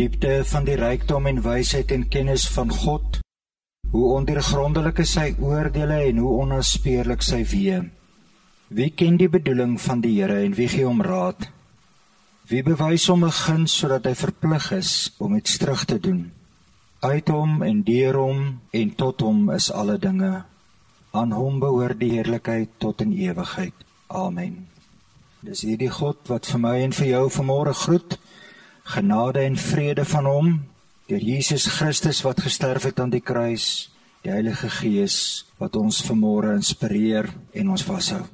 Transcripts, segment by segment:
Diepte van die rykdom en wysheid en kennis van God. Hoe ondergrondelik is sy oordeele en hoe onnaspeurlik sy weë. Wie ken die bedoeling van die Here en wie gee hom raad? Wie bewys hom 'n guns sodat hy verplig is om iets terug te doen? Uit hom en deur hom en tot hom is alle dinge. Aan hom behoort die heerlikheid tot in ewigheid. Amen. Dis hierdie God wat vir my en vir jou vanmôre groet. Genade en vrede van hom deur Jesus Christus wat gesterf het aan die kruis, die Heilige Gees wat ons vanmôre inspireer en ons vashou.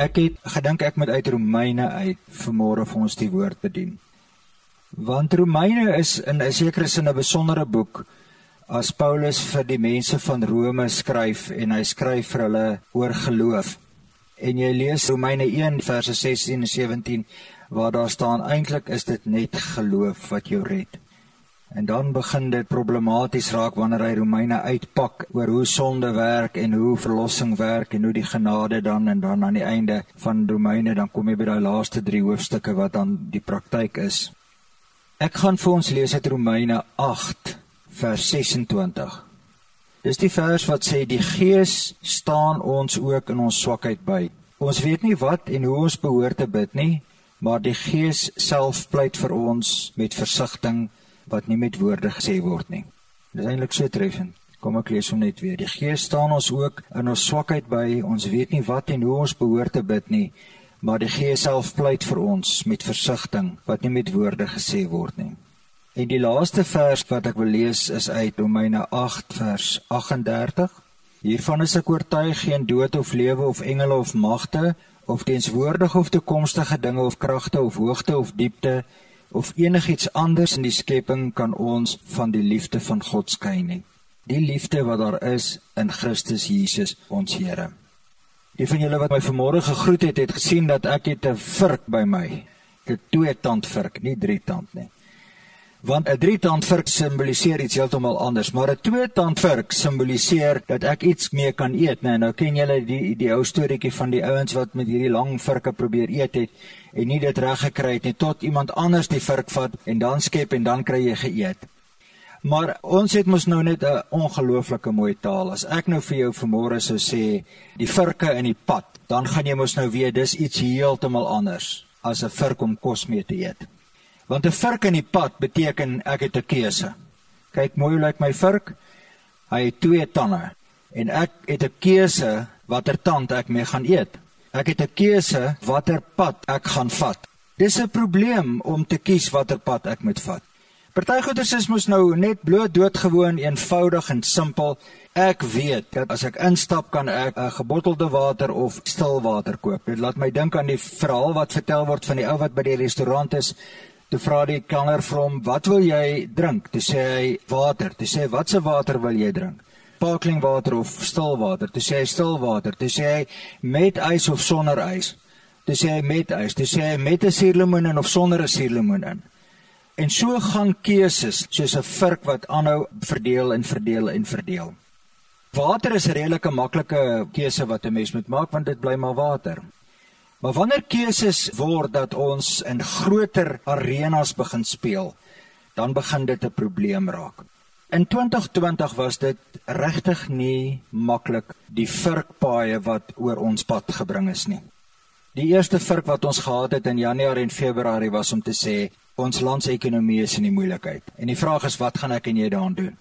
Ek het gedink ek moet uit Romeine uit vanmôre vir ons die woord bedien. Want Romeine is in 'n sekere sin 'n besondere boek as Paulus vir die mense van Rome skryf en hy skryf vir hulle oor geloof. En jy lees Romeine 1 verse 16 en 17 waar daar staan eintlik is dit net geloof wat jou red. En dan begin dit problematies raak wanneer hy Romeine uitpak oor hoe sonde werk en hoe verlossing werk en hoe die genade dan en dan aan die einde van Romeine dan kom jy by daai laaste 3 hoofstukke wat dan die praktyk is. Ek gaan vir ons lees uit Romeine 8 vers 26. Dis die vers wat sê die Gees staan ons ook in ons swakheid by. Ons weet nie wat en hoe ons behoort te bid nie, maar die Gees self pleit vir ons met versigtiging wat nie met woorde gesê word nie. Dit is eintlik so treffend. Kom ek lees hom net weer. Die Gees staan ons ook in ons swakheid by. Ons weet nie wat en hoe ons behoort te bid nie, maar die Gees self pleit vir ons met versigtiging wat nie met woorde gesê word nie. En die laaste vers wat ek wil lees is uit Romeine 8 vers 38. Hiervan is ek oortuig geen dood of lewe of engele of magte of teenswoordige of toekomstige dinge of kragte of hoogte of diepte of enigiets anders in die skepping kan ons van die liefde van God skei nie. Die liefde wat daar is in Christus Jesus ons Here. Die van julle wat my vanmôre gegroet het, het gesien dat ek het 'n vurk by my. 'n Twee tand vurk, nie drie tand nie want 'n drie tand vurk simboliseer iets heeltemal anders, maar 'n twee tand vurk simboliseer dat ek iets mee kan eet, né? Nou ken julle die die ou storieetjie van die ouens wat met hierdie lang vurke probeer eet het en nie dit reg gekry het nie tot iemand anders die vurk vat en dan skep en dan kry jy geëet. Maar ons het mos nou net 'n ongelooflike mooi taal. As ek nou vir jou vanmôre sou sê die vurke in die pad, dan gaan jy mos nou weet dis iets heeltemal anders as 'n vurk om kos mee te eet. Want 'n vurk in die pad beteken ek het 'n keuse. Kyk mooi hoe lyk my vurk. Hy het twee tande en ek het 'n keuse watter tand ek mee gaan eet. Ek het 'n keuse watter pad ek gaan vat. Dis 'n probleem om te kies watter pad ek moet vat. Party goeders is mos nou net bloot doodgewoon, eenvoudig en simpel. Ek weet dat as ek instap kan ek 'n gebottelde water of stil water koop. Dit laat my dink aan die verhaal wat vertel word van die ou wat by die restaurant is Toe vra die kelner vir hom, "Wat wil jy drink?" Toe sê hy, "Water." Toe sê hy, "Wat se water wil jy drink?" Sparkling water of stil water? Toe sê hy, "Stil water." Toe sê hy, "Met ys of sonder ys?" Toe sê hy, "Met ys." Toe sê hy, "Met 'n suurlemoen in of sonder 'n suurlemoen in?" En so gaan keuses soos 'n vurk wat aanhou verdeel en verdeel en verdeel. Water is 'n redelike maklike keuse wat 'n mens moet maak want dit bly maar water. Maar wanneer keuses word dat ons in groter arenas begin speel, dan begin dit 'n probleem raak. In 2020 was dit regtig nie maklik die vurkpaaie wat oor ons pad gebring is nie. Die eerste vurk wat ons gehad het in Januarie en Februarie was om te sê ons landsekonomie is in die moeilikheid. En die vraag is wat gaan ek en jy daaraan doen?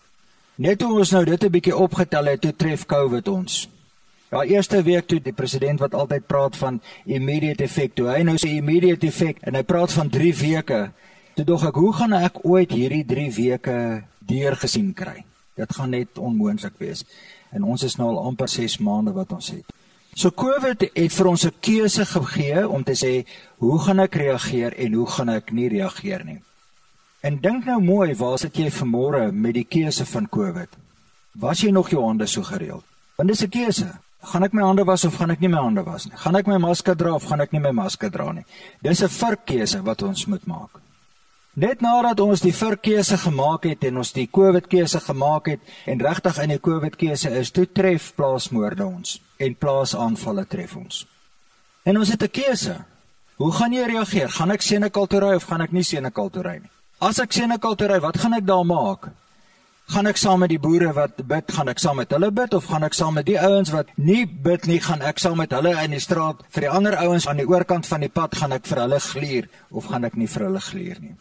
Net toe ons nou dit 'n bietjie opgetel het, toe tref COVID ons. Ja, eerste week toe die president wat altyd praat van immediate effect, toe hy nou sê immediate effect en hy praat van 3 weke. Toe dog ek, hoe gaan ek ooit hierdie 3 weke deurgesien kry? Dit gaan net onmoontlik wees. En ons is nou al amper 6 maande wat ons het. So COVID het vir ons 'n keuse gegee om te sê, hoe gaan ek reageer en hoe gaan ek nie reageer nie. En dink nou mooi, waar sit jy vanmôre met die keuse van COVID? Was jy nog jou hande so gereeld? Want dis 'n keuse. Gaan ek my hande was of gaan ek nie my hande was nie? Gaan ek my masker dra of gaan ek nie my masker dra nie? Dis 'n verkeuse wat ons moet maak. Net nadat ons die verkeuse gemaak het en ons die COVID keuse gemaak het en regtig in die COVID keuse is, toe tref plaasmoorde ons en plaasaanvalle tref ons. En ons het 'n keuse. Hoe gaan jy reageer? Gaan ek senekal toe ry of gaan ek nie senekal toe ry nie? As ek senekal toe ry, wat gaan ek daar maak? Gaan ek saam met die boere wat bid, gaan ek saam met hulle bid of gaan ek saam met die ouens wat nie bid nie, gaan ek saam met hulle in die straat vir die ander ouens aan die oorkant van die pad gaan ek vir hulle gluur of gaan ek nie vir hulle gluur nie.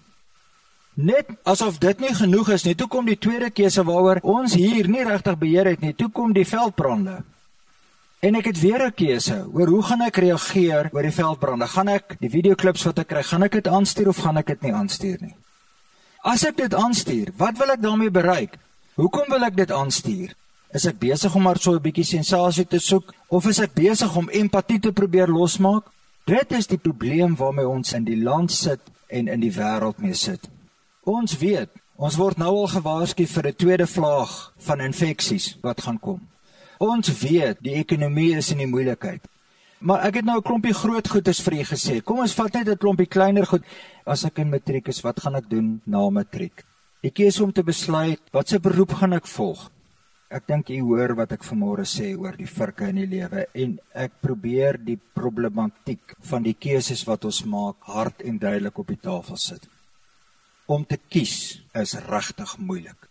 Net asof dit nie genoeg is nie, toe kom die tweede keuse waaroor ons hier nie regtig beheer het nie, toe kom die veldbrande. En ek het weer 'n keuse oor hoe gaan ek reageer oor die veldbrande? Gaan ek die videoklips wat ek kry, gaan ek dit aanstuur of gaan ek dit nie aanstuur nie? As ek dit aanstuur, wat wil ek daarmee bereik? Hoekom wil ek dit aanstuur? Is ek besig om maar so 'n bietjie sensasie te soek of is ek besig om empatie te probeer losmaak? Dit is die probleem waarmee ons in die land sit en in die wêreld mee sit. Ons weet, ons word nou al gewaarsku vir 'n tweede vlaag van infeksies wat gaan kom. Ons weet die ekonomie is in die moeilikheid. Maar ek het nou 'n klompie groot goedes vir u gesê. Kom ons vat net 'n klompie kleiner goed. As ek in matriek is, wat gaan ek doen na matriek? Ek kies om te besluit watse beroep gaan ek volg. Ek dink u hoor wat ek vanmôre sê oor die virke in die lewe en ek probeer die problematiek van die keuses wat ons maak hard en duidelik op die tafel sit. Om te kies is regtig moeilik.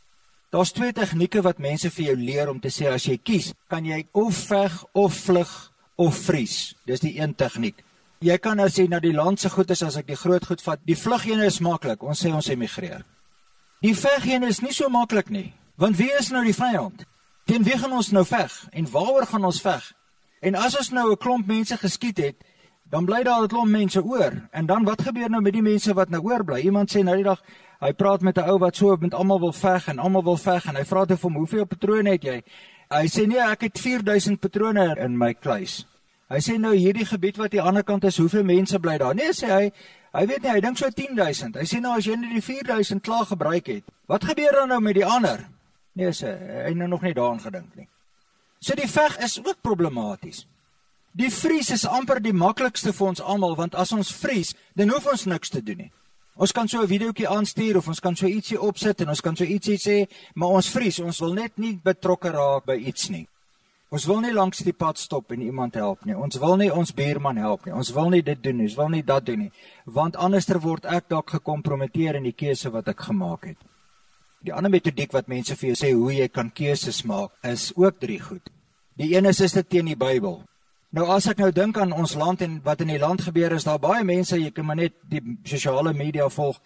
Daar's twee tegnieke wat mense vir jou leer om te sê as jy kies, kan jy of veg of vlug of vries. Dis die een tegniek. Jy kan as jy na die land se goed is as ek die groot goed vat, die vluggene is maklik. Ons sê ons emigreer. Die veggene is nie so maklik nie, want wie is nou die vyand? Teen wie gaan ons nou veg en waaroor gaan ons veg? En as ons nou 'n klomp mense geskiet het, dan bly daar 'n klomp mense oor. En dan wat gebeur nou met die mense wat nou oorbly? Iemand sê nou die dag, hy praat met 'n ou wat so met almal wil veg en almal wil veg en hy vra toe vir hom, "Hoeveel patrone het jy?" Hy sê, "Nee, ek het 4000 patrone in my kluis." Hy sê nou hierdie gebied wat aan die ander kant is, hoeveel mense bly daar? Nee, sê hy, hy weet nie, hy dink so 10000. Hy sê nou as jy net die 4000 klaar gebruik het, wat gebeur dan nou met die ander? Nee, sê hy, nou nog nie daaraan gedink nie. So die veg is ook problematies. Die vries is amper die maklikste vir ons almal want as ons vries, dan hoef ons niks te doen nie. Ons kan so 'n videoetjie aanstuur of ons kan so ietsie opsit en ons kan so ietsie sê, maar ons vries, ons wil net nie betrokke raak by iets nie. Ons wil nie langs die pad stop en iemand help nie. Ons wil nie ons buurman help nie. Ons wil nie dit doen nie. Ons wil nie dat doen nie. Want anderster word ek dalk gekompromiteer in die keuse wat ek gemaak het. Die ander metodiek wat mense vir jou sê hoe jy kan keuses maak, is ook drie goed. Die een is is dit teen die Bybel. Nou as ek nou dink aan ons land en wat in die land gebeur is daar baie mense jy kan maar net die sosiale media volg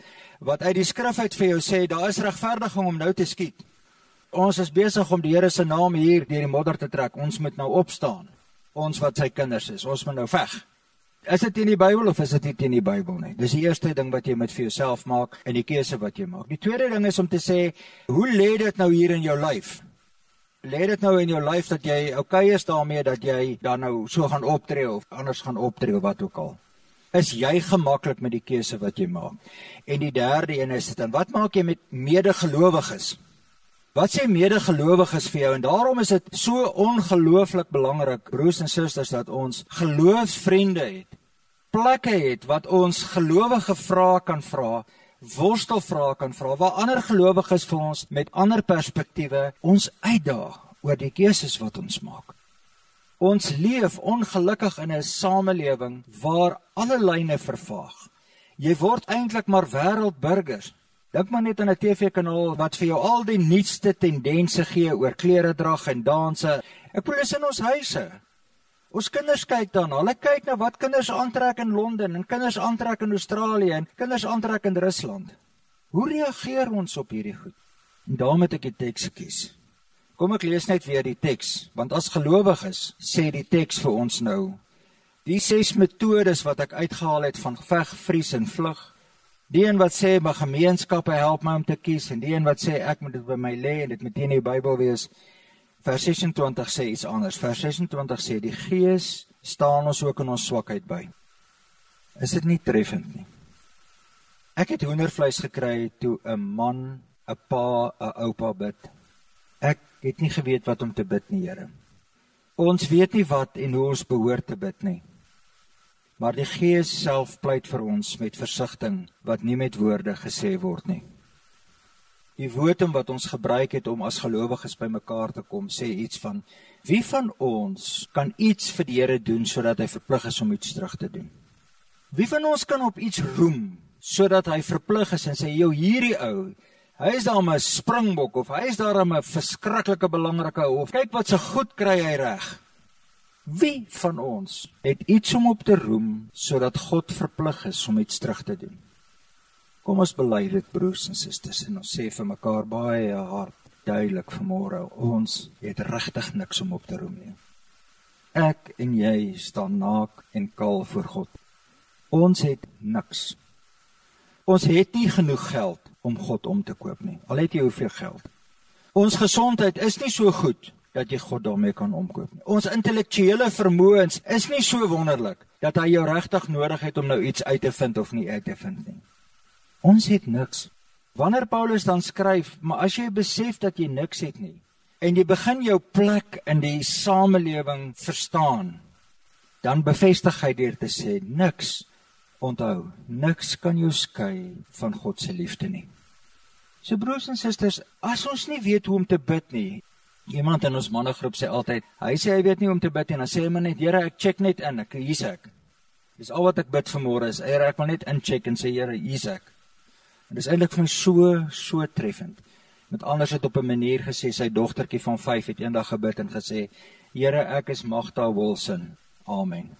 wat uit die skrif uit vir jou sê daar is regverdiging om nou te skiet. Ons is besig om die Here se naam hier deur die modder te trek. Ons moet nou opstaan. Ons wat sy kinders is, ons moet nou veg. Is dit in die Bybel of is dit nie in die Bybel nie? Dis die eerste ding wat jy met vir jouself maak en die keuse wat jy maak. Die tweede ding is om te sê, hoe lê dit nou hier in jou lyf? Lê dit nou in jou lyf dat jy okay is daarmee dat jy dan nou so gaan optree of anders gaan optree of wat ook al. Is jy gemaklik met die keuse wat jy maak? En die derde een is dit dan wat maak jy met medegelowiges? Wat sê medegelowiges vir jou en daarom is dit so ongelooflik belangrik broers en susters dat ons geloofsvriende het. Plekke het wat ons gelowige vrae kan vra worstelvrae kan vra waar ander gelowiges vir ons met ander perspektiewe ons uitdaag oor die keuses wat ons maak. Ons leef ongelukkig in 'n samelewing waar alle lyne vervaag. Jy word eintlik maar wêreldburgers. Dink maar net aan 'n TV-kanaal wat vir jou al die nuutste tendense gee oor klere drag en danse. Ek bedoel is in ons huise. Ons kinders kyk dan, hulle kyk na wat kinders aantrek in Londen en kinders aantrek in Australië en kinders aantrek in Rusland. Hoe reageer ons op hierdie goed? En daarom het ek die teks gekies. Kom ek lees net weer die teks, want as gelowiges sê die teks vir ons nou die ses metodes wat ek uitgehaal het van veg, vries en vlug. Die een wat sê my gemeenskappe help my om te kies en die een wat sê ek moet dit by my lê en dit moet in die Bybel wees. Vers 26 sê iets anders. Vers 26 sê die Gees staan ons ook in ons swakheid by. Is dit nie treffend nie? Ek het hoendervleis gekry toe 'n man, 'n pa, 'n oupa bid. Ek het nie geweet wat om te bid nie, Here. Ons weet nie wat en hoe ons behoort te bid nie. Maar die Gees self pleit vir ons met versigtiging wat nie met woorde gesê word nie. Die woordem wat ons gebruik het om as gelowiges bymekaar te kom, sê iets van wie van ons kan iets vir die Here doen sodat hy verplig is om iets terug te doen? Wie van ons kan op iets roem sodat hy verplig is en sê, "Jo, hierdie ou, hy is daar 'n springbok of hy is daar 'n verskriklike belangrike of kyk wat se so goed kry hy reg." Wie van ons het iets om op te roem sodat God verplig is om iets terug te doen? Kom ons bely dit broers en susters en ons sê vir mekaar baie hard duidelik vanmôre ons het regtig niks om op te roem nie. Ek en jy staan naak en kaal voor God. Ons het niks. Ons het nie genoeg geld om God om te koop nie. Al het jy hoeveel geld. Ons gesondheid is nie so goed dat jy God daarmee kan omkoop nie. Ons intellektuele vermoëns is nie so wonderlik dat hy jou regtig nodig het om nou iets uit te vind of nie uit te vind nie. Ons het niks. Wanneer Paulus dan skryf, maar as jy besef dat jy niks het nie en jy begin jou plek in die samelewing verstaan, dan bevestig hy deur te sê niks onthou, niks kan jou skei van God se liefde nie. So broers en susters, as ons nie weet hoe om te bid nie, iemand in ons mannegroep sê altyd, hy sê hy weet nie hoe om te bid nie, dan sê hy maar net, Here, ek check net in, ek hier's ek. Dis al wat ek bid vanmôre is, Here, ek wil net incheck en sê Here, hier's ek. En dis eintlik van so so treffend. Met anders het op 'n manier gesê sy dogtertjie van 5 het eendag gebid en gesê: "Here, ek is Magda Wilson. Amen."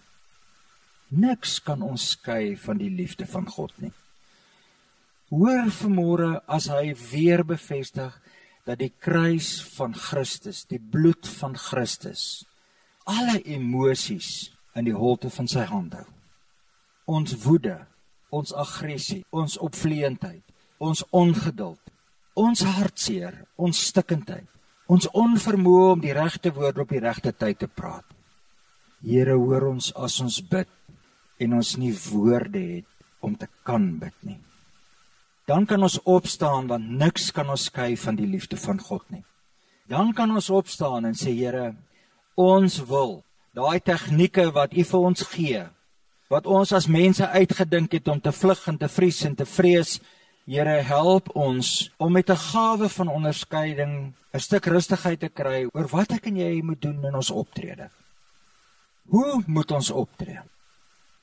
Niks kan ons skei van die liefde van God nie. Hoor vanmôre as hy weer bevestig dat die kruis van Christus, die bloed van Christus, alle emosies in die holte van sy hand hou. Ons woede, ons aggressie, ons opvleentheid, ons ongeduld, ons hartseer, ons stikkindheid, ons onvermoë om die regte woorde op die regte tyd te praat. Here, hoor ons as ons bid en ons nie woorde het om te kan bid nie. Dan kan ons opstaan want niks kan ons skei van die liefde van God nie. Dan kan ons opstaan en sê Here, ons wil daai tegnieke wat U vir ons gee, wat ons as mense uitgedink het om te vlug en te vries en te vrees, Here help ons om met 'n gawe van onderskeiding 'n stuk rustigheid te kry oor wat ek en jy moet doen in ons optrede. Hoe moet ons optree?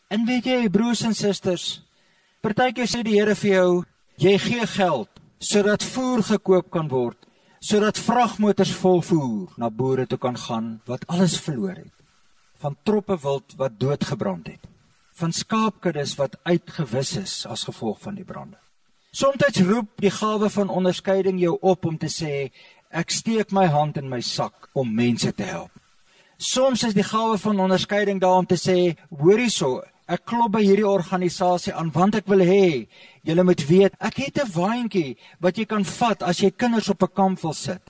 En weet jy broers en susters, partykeer sê die Here vir jou, jy gee geld sodat voer gekoop kan word, sodat vragmotors vol voer na boere toe kan gaan wat alles verloor het. Van troppe wild wat doodgebrand het, van skaapkuddes wat uitgewis is as gevolg van die brande. Somstyds roep die gawe van onderskeiding jou op om te sê ek steek my hand in my sak om mense te help. Soms is die gawe van onderskeiding daar om te sê hoor hierso ek klop by hierdie organisasie aan want ek wil hê julle moet weet ek het 'n waantjie wat jy kan vat as jy kinders op 'n kamp wil sit.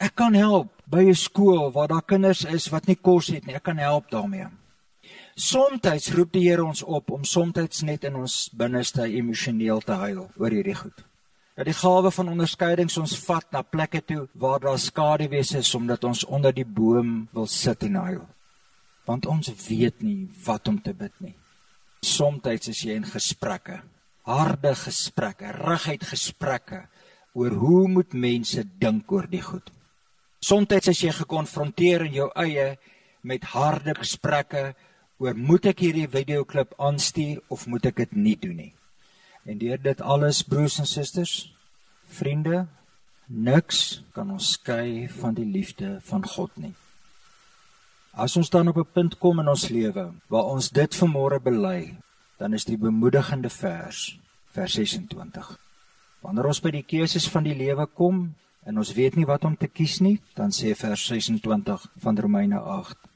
Ek kan help by 'n skool waar daar kinders is wat nie kos het nie. Ek kan help daarmee. Somstyds roep die Here ons op om somstyds net in ons binneste emosioneel te huil oor hierdie goed. Dat die gawe van onderskeidings ons vat na plekke toe waar daar skaduwees is omdat ons onder die boom wil sit en huil. Want ons weet nie wat om te bid nie. Somstyds is jy in gesprekke, harde gesprekke, reguit gesprekke oor hoe moet mense dink oor die goed. Somstyds as jy gekonfronteer in jou eie met harde gesprekke oor moet ek hierdie videoklip aanstuur of moet ek dit nie doen nie. En deur dit alles broers en susters, vriende, niks kan ons skei van die liefde van God nie. As ons dan op 'n punt kom in ons lewe waar ons dit vanmôre bely, dan is die bemoedigende vers vers 26. Wanneer ons by die keuses van die lewe kom en ons weet nie wat om te kies nie, dan sê vers 26 van Romeine 8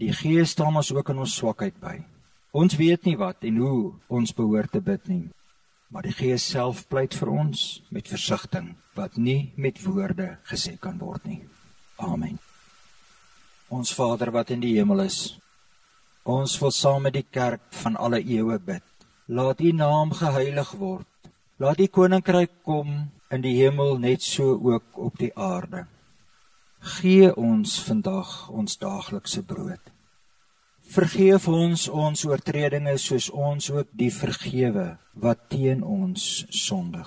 Die Gees staan ons ook in ons swakheid by. Ons weet nie wat en hoe ons behoort te bid nie. Maar die Gees self pleit vir ons met versigtiging wat nie met woorde gesê kan word nie. Amen. Ons Vader wat in die hemel is. Ons wil saam met die kerk van alle eeue bid. Laat U naam geheilig word. Laat U koninkryk kom in die hemel net so ook op die aarde. Gee ons vandag ons daaglikse brood. Vergeef ons ons oortredinge soos ons ook die vergewe wat teen ons sondig.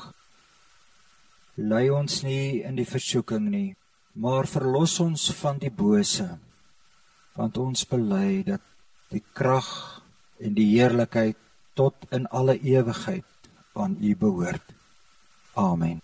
Lei ons nie in die versoeking nie, maar verlos ons van die bose. Want ons bely dat die krag en die heerlikheid tot in alle ewigheid aan U behoort. Amen.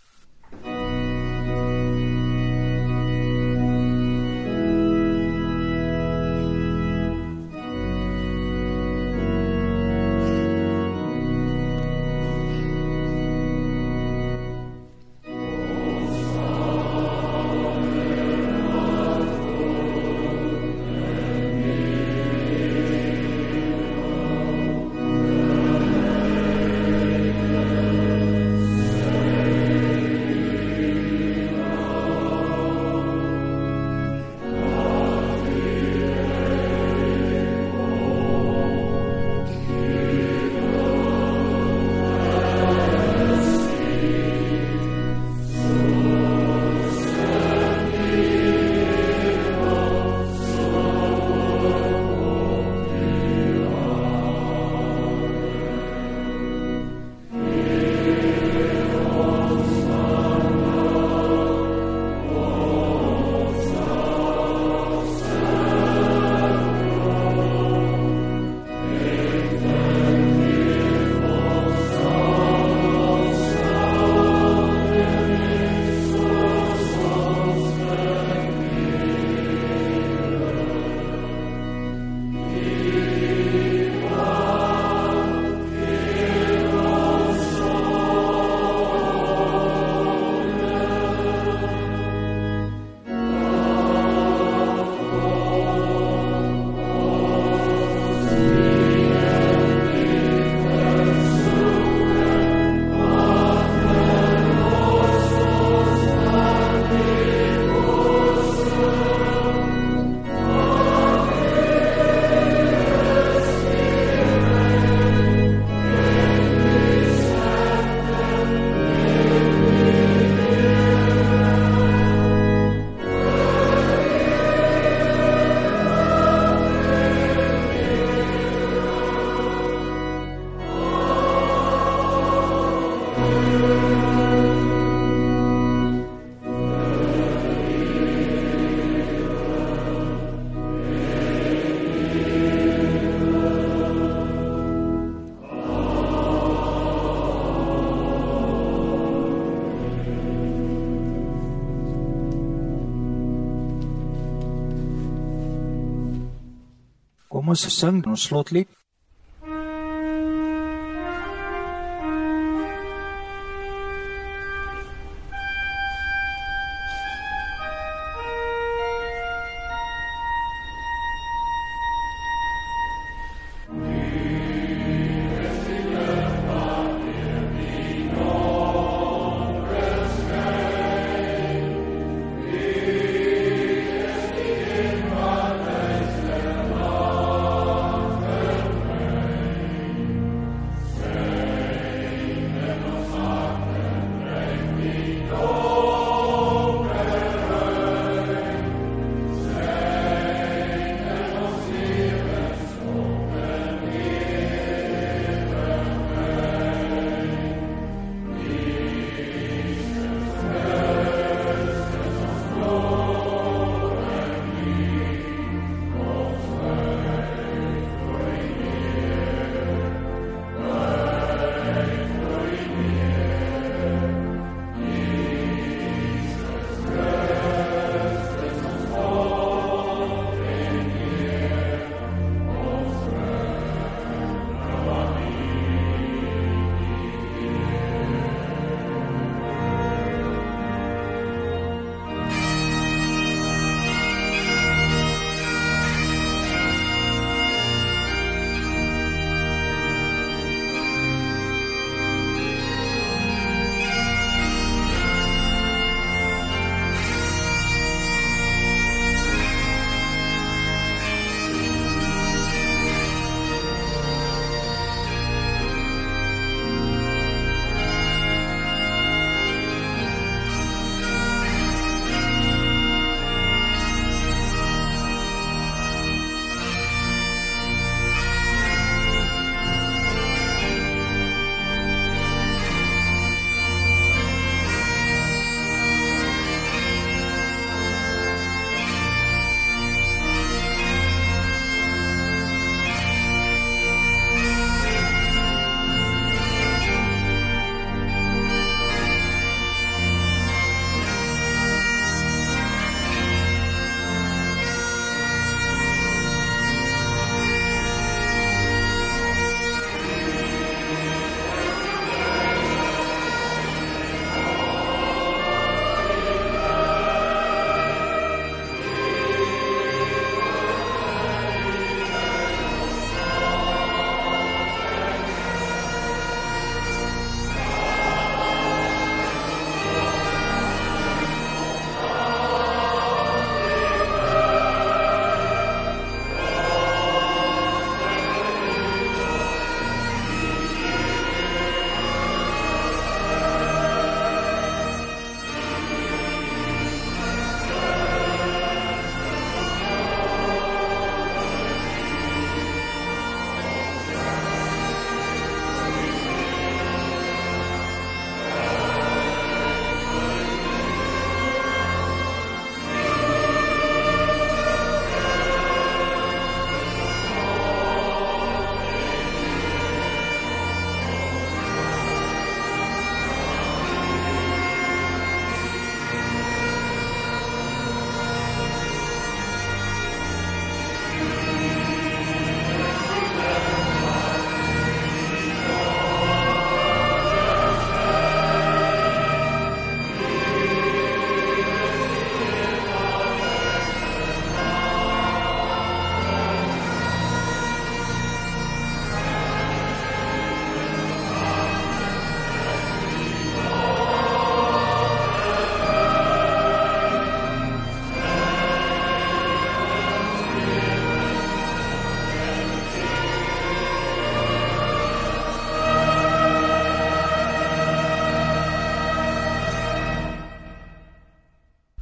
Kom ons sing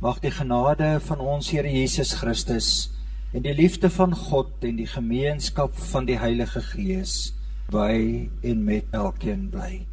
Mag die genade van ons Here Jesus Christus en die liefde van God en die gemeenskap van die Heilige Gees by en met elkeen bly.